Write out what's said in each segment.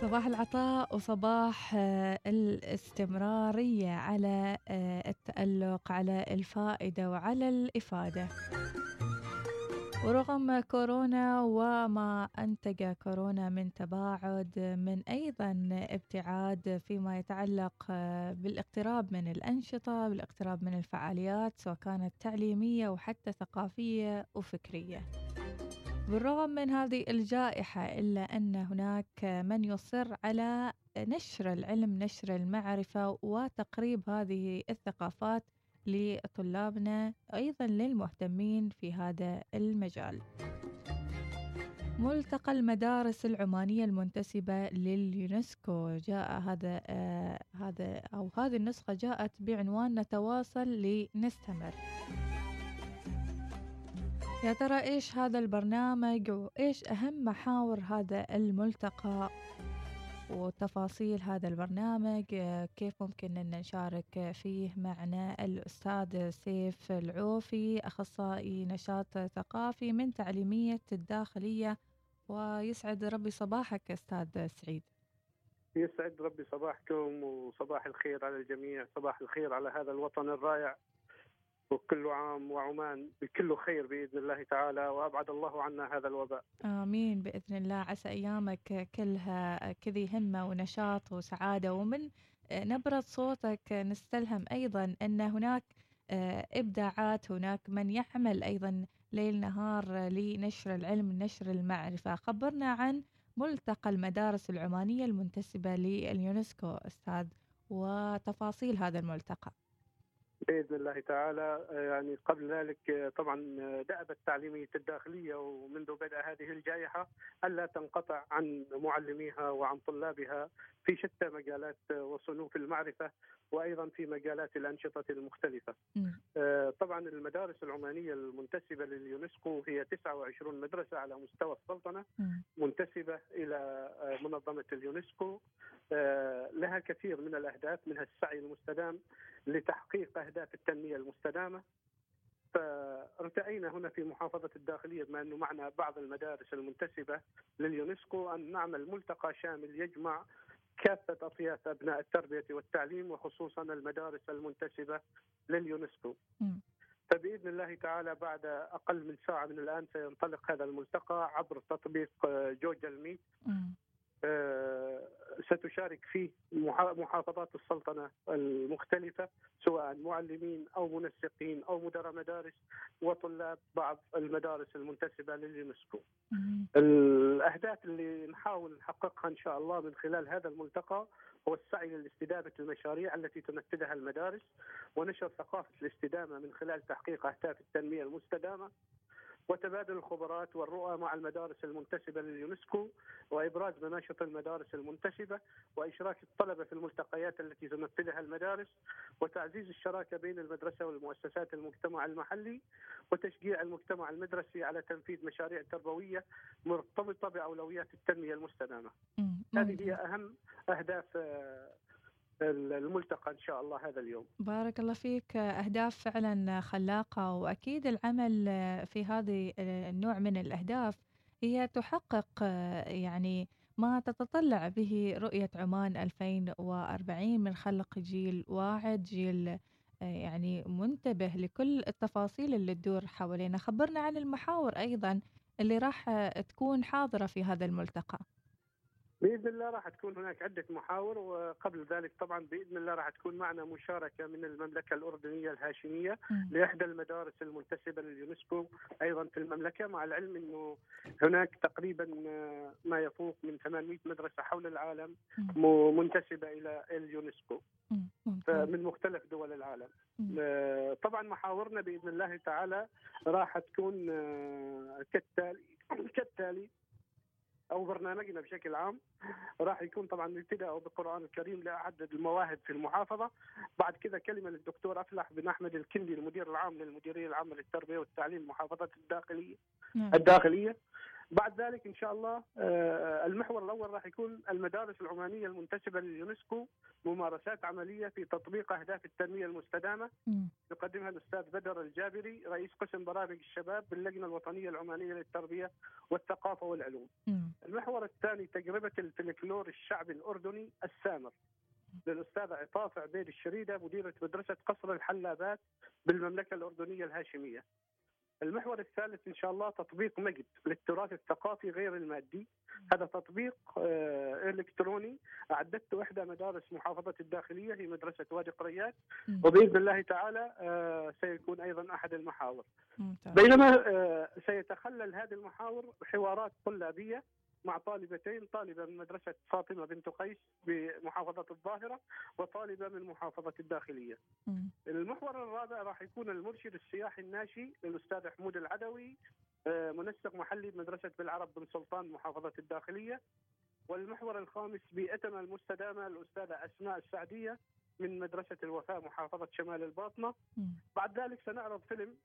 صباح العطاء وصباح آه، الاستمرارية على آه، التألق على الفائدة وعلى الإفادة. ورغم كورونا وما أنتج كورونا من تباعد من أيضا ابتعاد فيما يتعلق آه، بالاقتراب من الأنشطة بالاقتراب من الفعاليات سواء كانت تعليمية وحتى ثقافية وفكرية. بالرغم من هذه الجائحة إلا أن هناك من يصر على نشر العلم نشر المعرفة وتقريب هذه الثقافات لطلابنا أيضا للمهتمين في هذا المجال. ملتقى المدارس العمانية المنتسبة لليونسكو. جاء هذا آه هذا أو هذه النسخة جاءت بعنوان نتواصل لنستمر. يا ترى إيش هذا البرنامج وإيش أهم محاور هذا الملتقى وتفاصيل هذا البرنامج؟ كيف ممكن أن نشارك فيه معنا الأستاذ سيف العوفي أخصائي نشاط ثقافي من تعليمية الداخلية. ويسعد ربي صباحك أستاذ سعيد. يسعد ربي صباحكم وصباح الخير على الجميع صباح الخير على هذا الوطن الرائع. وكل عام وعمان بكل خير بإذن الله تعالى وأبعد الله عنا هذا الوباء. آمين بإذن الله عسى أيامك كلها كذي همة ونشاط وسعادة ومن نبرة صوتك نستلهم أيضا أن هناك إبداعات هناك من يعمل أيضا ليل نهار لنشر العلم نشر المعرفة خبرنا عن ملتقى المدارس العمانية المنتسبة لليونسكو أستاذ وتفاصيل هذا الملتقى. بإذن الله تعالى. يعني قبل ذلك طبعا دأبت تعليمية الداخلية ومنذ بدء هذه الجائحة ألا تنقطع عن معلميها وعن طلابها في شتى مجالات وصنوف المعرفة. وأيضا في مجالات الأنشطة المختلفة. طبعا المدارس العمانية المنتسبة لليونسكو هي 29 مدرسة على مستوى السلطنة منتسبة إلى منظمة اليونسكو. لها كثير من الأهداف منها السعي المستدام لتحقيق أهداف التنمية المستدامة. فارتأينا هنا في محافظة الداخلية بما أنه معنا بعض المدارس المنتسبة لليونسكو أن نعمل ملتقى شامل يجمع كافة أطياف أبناء التربية والتعليم وخصوصا المدارس المنتسبة لليونسكو. فبإذن الله تعالى بعد أقل من ساعة من الآن سينطلق هذا الملتقى عبر تطبيق Google Meet. ستشارك فيه محافظات السلطنة المختلفة سواء معلمين أو منسقين أو مدراء مدارس وطلاب بعض المدارس المنتسبة لليونسكو. الأهداف اللي نحاول نحققها إن شاء الله من خلال هذا الملتقى هو السعي لاستدامة المشاريع التي تنفذها المدارس ونشر ثقافة الاستدامة من خلال تحقيق أهداف التنمية المستدامة وتبادل الخبرات والرؤى مع المدارس المنتسبة لليونسكو وإبراز مناشط المدارس المنتسبة وإشراك الطلبة في الملتقيات التي تنفذها المدارس وتعزيز الشراكة بين المدرسة والمؤسسات المجتمع المحلي وتشجيع المجتمع المدرسي على تنفيذ مشاريع تربوية مرتبطة بأولويات التنمية المستدامة. هذه هي أهم أهداف الملتقى إن شاء الله هذا اليوم. بارك الله فيك. أهداف فعلا خلاقة وأكيد العمل في هذه النوع من الأهداف هي تحقق يعني ما تتطلع به رؤية عمان 2040 من خلق جيل واعد جيل يعني منتبه لكل التفاصيل اللي تدور حوالينا. خبرنا عن المحاور أيضا اللي راح تكون حاضرة في هذا الملتقى. بإذن الله راح تكون هناك عدة محاور وقبل ذلك طبعا بإذن الله راح تكون معنا مشاركة من المملكة الأردنية الهاشمية. لإحدى المدارس المنتسبة لليونسكو أيضا في المملكة مع العلم إنه هناك تقريبا ما يفوق من 800 مدرسة حول العالم. منتسبة إلى اليونسكو من مختلف دول العالم م. طبعا محاورنا بإذن الله تعالى راح تكون كالتالي كالتالي أو برنامجنا بشكل عام راح يكون طبعا الابتداء بالقران الكريم لأحد المواهب في المحافظة. بعد كذا كلمة للدكتور أفلح بن أحمد الكندي المدير العام للمديرية العامة للتربية والتعليم محافظة الداخلية. نعم. الداخلية. بعد ذلك إن شاء الله آه، المحور الأول راح يكون المدارس العمانية المنتسبة لليونسكو ممارسات عملية في تطبيق أهداف التنمية المستدامة يقدمها الأستاذ بدر الجابري رئيس قسم برامج الشباب باللجنة الوطنية العمانية للتربية والثقافة والعلوم. المحور الثاني تجربة الفلكلور الشعبي الأردني السامر للأستاذ عطاف عبيد الشريدة مديرة مدرسة قصر الحلابات بالمملكة الأردنية الهاشمية. المحور الثالث إن شاء الله تطبيق مجد للتراث الثقافي غير المادي. هذا تطبيق آه، إلكتروني. اعددته إحدى مدارس محافظة الداخلية هي مدرسة وادي قريات. وبإذن الله تعالى آه، سيكون أيضا أحد المحاور. بينما آه، سيتخلل هذه المحاور حوارات طلابية. مع طالبتين طالبة من مدرسة فاطمة بنت قيس بمحافظة الظاهرة وطالبة من محافظة الداخلية. م. المحور الرابع راح يكون المرشد السياحي الناشي للأستاذ حمود العدوي آه، منسق محلي بمدرسة بالعرب بن سلطان محافظة الداخلية. والمحور الخامس بيئتنا المستدامة الأستاذة أسماء السعدية من مدرسة الوفاء محافظة شمال الباطنة. بعد ذلك سنعرض فيلم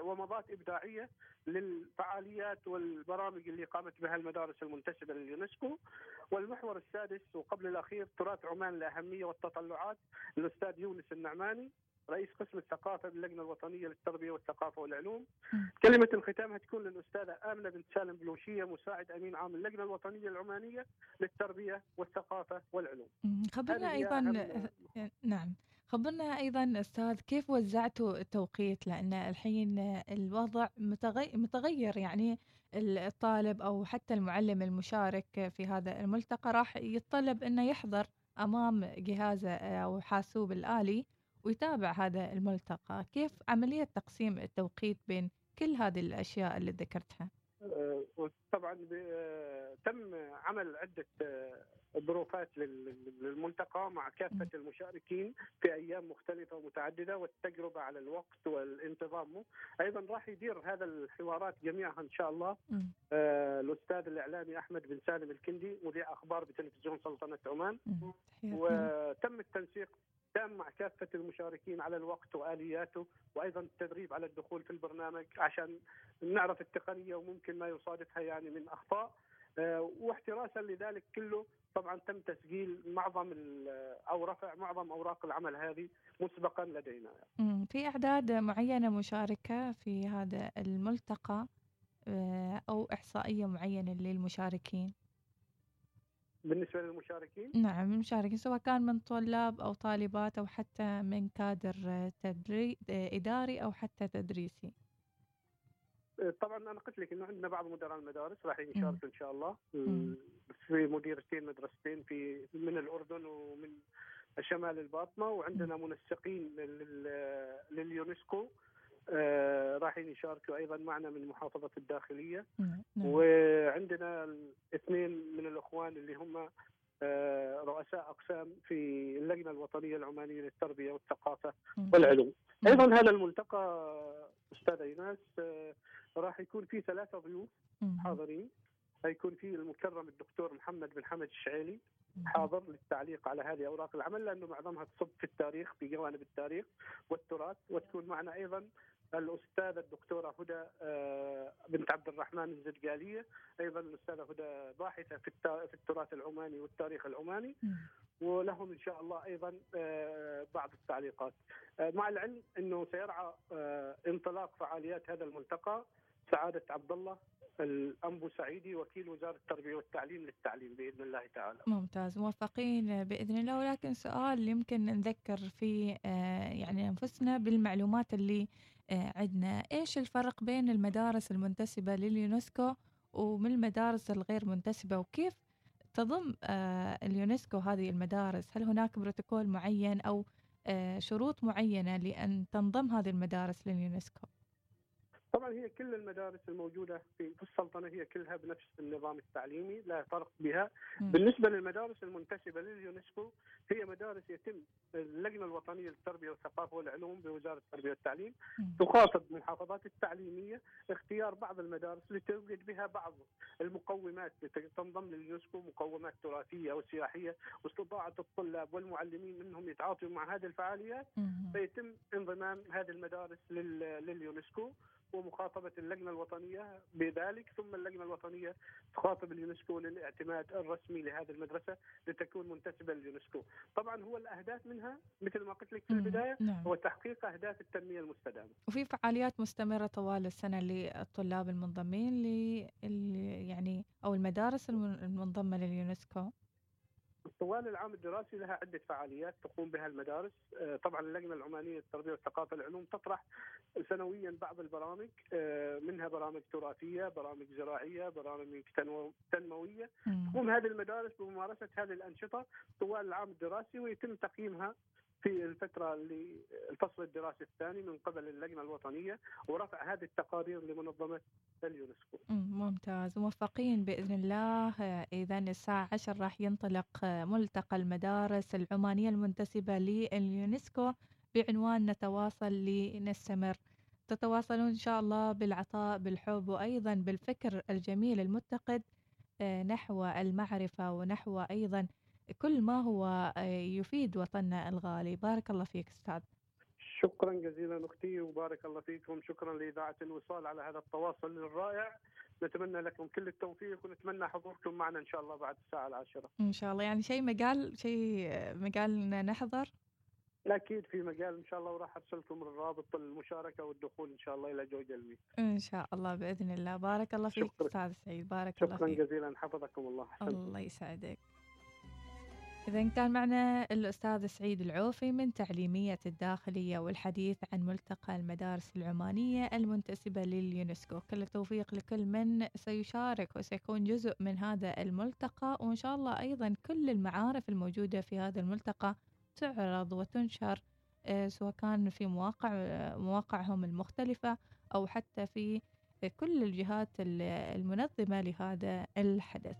ومضات إبداعية للفعاليات والبرامج اللي قامت بها المدارس المنتسبه لليونسكو والمحور السادس وقبل الأخير تراث عمان الاهميه والتطلعات الأستاذ يونس النعماني رئيس قسم الثقافة باللجنة الوطنية للتربية والثقافة والعلوم. كلمة الختام هتكون للأستاذة آمنة بنت سالم بلوشية مساعد أمين عام اللجنة الوطنية العمانية للتربية والثقافة والعلوم. خبرنا أيضا نعم خبرنا أيضا أستاذ كيف وزعتوا التوقيت؟ لأن الحين الوضع متغير يعني الطالب أو حتى المعلم المشارك في هذا الملتقى راح يتطلب أنه يحضر أمام جهازه أو حاسوب الآلي ويتابع هذا الملتقى. كيف عملية تقسيم التوقيت بين كل هذه الأشياء اللي ذكرتها؟ طبعا تم عمل عدة ظروفات للملتقى مع كافة المشاركين في أيام مختلفة ومتعددة والتجربة على الوقت والانتظام. أيضا راح يدير هذا الحوارات جميعها إن شاء الله. آه الأستاذ الإعلامي أحمد بن سالم الكندي مذيع أخبار بتلفزيون سلطنة عمان. وتم التنسيق تام مع كافة المشاركين على الوقت وآلياته وأيضا التدريب على الدخول في البرنامج عشان نعرف التقنية وممكن ما يصادفها يعني من أخطاء. واحتراسا لذلك كله طبعا تم تسجيل معظم أو رفع معظم أوراق العمل هذه مسبقا لدينا. في أعداد معينة مشاركة في هذا الملتقى آه، أو إحصائية معينة للمشاركين؟ بالنسبة للمشاركين؟ نعم المشاركين سواء كان من طلاب أو طالبات أو حتى من كادر تدري... إداري أو حتى تدريسي طبعا أنا قلت لك إنه عندنا بعض مدراء المدارس راح يشاركوا إن شاء الله. في مديرتين مدرستين في من الأردن ومن شمال الباطنة وعندنا منسقين لليونسكو. آه رايحين يشاركوا أيضا معنا من محافظة الداخلية. نعم. وعندنا اثنين من الإخوان اللي هم آه رؤساء أقسام في اللجنة الوطنية العمانية للتربية والثقافة والعلوم. أيضا هذا الملتقى أستاذ إيناس آه راح يكون فيه ثلاثة ضيوف حاضرين. حيكون فيه المكرم الدكتور محمد بن حمد الشعيلي حاضر للتعليق على هذه أوراق العمل لأنه معظمها تصب في التاريخ في جوانب التاريخ والتراث. وتكون معنا أيضا الأستاذة الدكتورة هدى آه، بنت عبد الرحمن الزرقالية أيضا الأستاذة هدى باحثة في في التراث العماني والتاريخ العماني. ولهم إن شاء الله أيضا آه، بعض التعليقات. آه، مع العلم إنه سيرعى انطلاق فعاليات هذا الملتقى سعادة عبد الله الأنبو سعيدي وكيل وزارة التربية والتعليم للتعليم بإذن الله تعالى. ممتاز موفقين بإذن الله. ولكن سؤال يمكن نذكر فيه يعني أنفسنا بالمعلومات اللي آه، عندنا. إيش الفرق بين المدارس المنتسبة لليونسكو ومن المدارس الغير منتسبة؟ وكيف تضم آه، اليونسكو هذه المدارس؟ هل هناك بروتوكول معين أو آه، شروط معينة لأن تنضم هذه المدارس لليونسكو؟ طبعا هي كل المدارس الموجودة في السلطنة هي كلها بنفس النظام التعليمي لا فرق بها. م. بالنسبة للمدارس المنتسبة لليونسكو هي مدارس يتم اللجنة الوطنية للتربية والثقافة والعلوم بوزارة التربية والتعليم تخاطب المحافظات التعليمية اختيار بعض المدارس لتوجد بها بعض المقومات تنضم لليونسكو مقومات تراثية وسياحية واستطاعة الطلاب والمعلمين انهم يتعاطوا مع هذه الفعاليات. فيتم انضمام هذه المدارس لليونسكو. ومخاطبة اللجنة الوطنية بذلك ثم اللجنة الوطنية تخاطب اليونسكو للاعتماد الرسمي لهذه المدرسة لتكون منتسبة لليونسكو. طبعا هو الأهداف منها مثل ما قلت لك في البداية نعم. هو تحقيق أهداف التنمية المستدامة. وفي فعاليات مستمرة طوال السنة للطلاب المنضمين ل يعني أو المدارس المنضمة لليونسكو. طوال العام الدراسي لها عدة فعاليات تقوم بها المدارس. آه، طبعا اللجنة العمانية للتربية والثقافة العلوم تطرح سنويا بعض البرامج آه، منها برامج تراثية برامج زراعية برامج تنموية. تقوم هذه المدارس بممارسة هذه الأنشطة طوال العام الدراسي ويتم تقييمها في الفترة الفصل الدراسي الثاني من قبل اللجنة الوطنية ورفع هذه التقارير لمنظمة اليونسكو. ممتاز. موفقين بإذن الله. إذا الساعة 10 راح ينطلق ملتقى المدارس العمانية المنتسبة لليونسكو بعنوان نتواصل لنستمر. تتواصلون إن شاء الله بالعطاء بالحب وأيضا بالفكر الجميل المتقد آه، نحو المعرفة ونحو أيضا كل ما هو آه، يفيد وطننا الغالي. بارك الله فيك أستاذ. شكرا جزيلا أختي وبارك الله فيكم. شكرا لإذاعة الوصال على هذا التواصل الرائع. نتمنى لكم كل التوفيق ونتمنى حضوركم معنا إن شاء الله بعد الساعة العاشرة. إن شاء الله. يعني شيء مقال شيء مقال نحضر؟ أكيد في مجال إن شاء الله وراح أرسلكم الرابط المشاركة والدخول إن شاء الله إلى جوجل الميت إن شاء الله بإذن الله. بارك الله فيك أستاذ سعيد. بارك شكرا الله فيك. شكرا جزيلا. حفظكم الله. الله يسعدك. إذا كان معنا الأستاذ سعيد العوفي من تعليمية الداخلية والحديث عن ملتقى المدارس العمانية المنتسبة لليونسكو. كل التوفيق لكل من سيشارك وسيكون جزء من هذا الملتقى وإن شاء الله أيضا كل المعارف الموجودة في هذا الملتقى تعرض وتنشر آه، سواء كان في مواقع مواقعهم المختلفة أو حتى في كل الجهات المنظمة لهذا الحدث.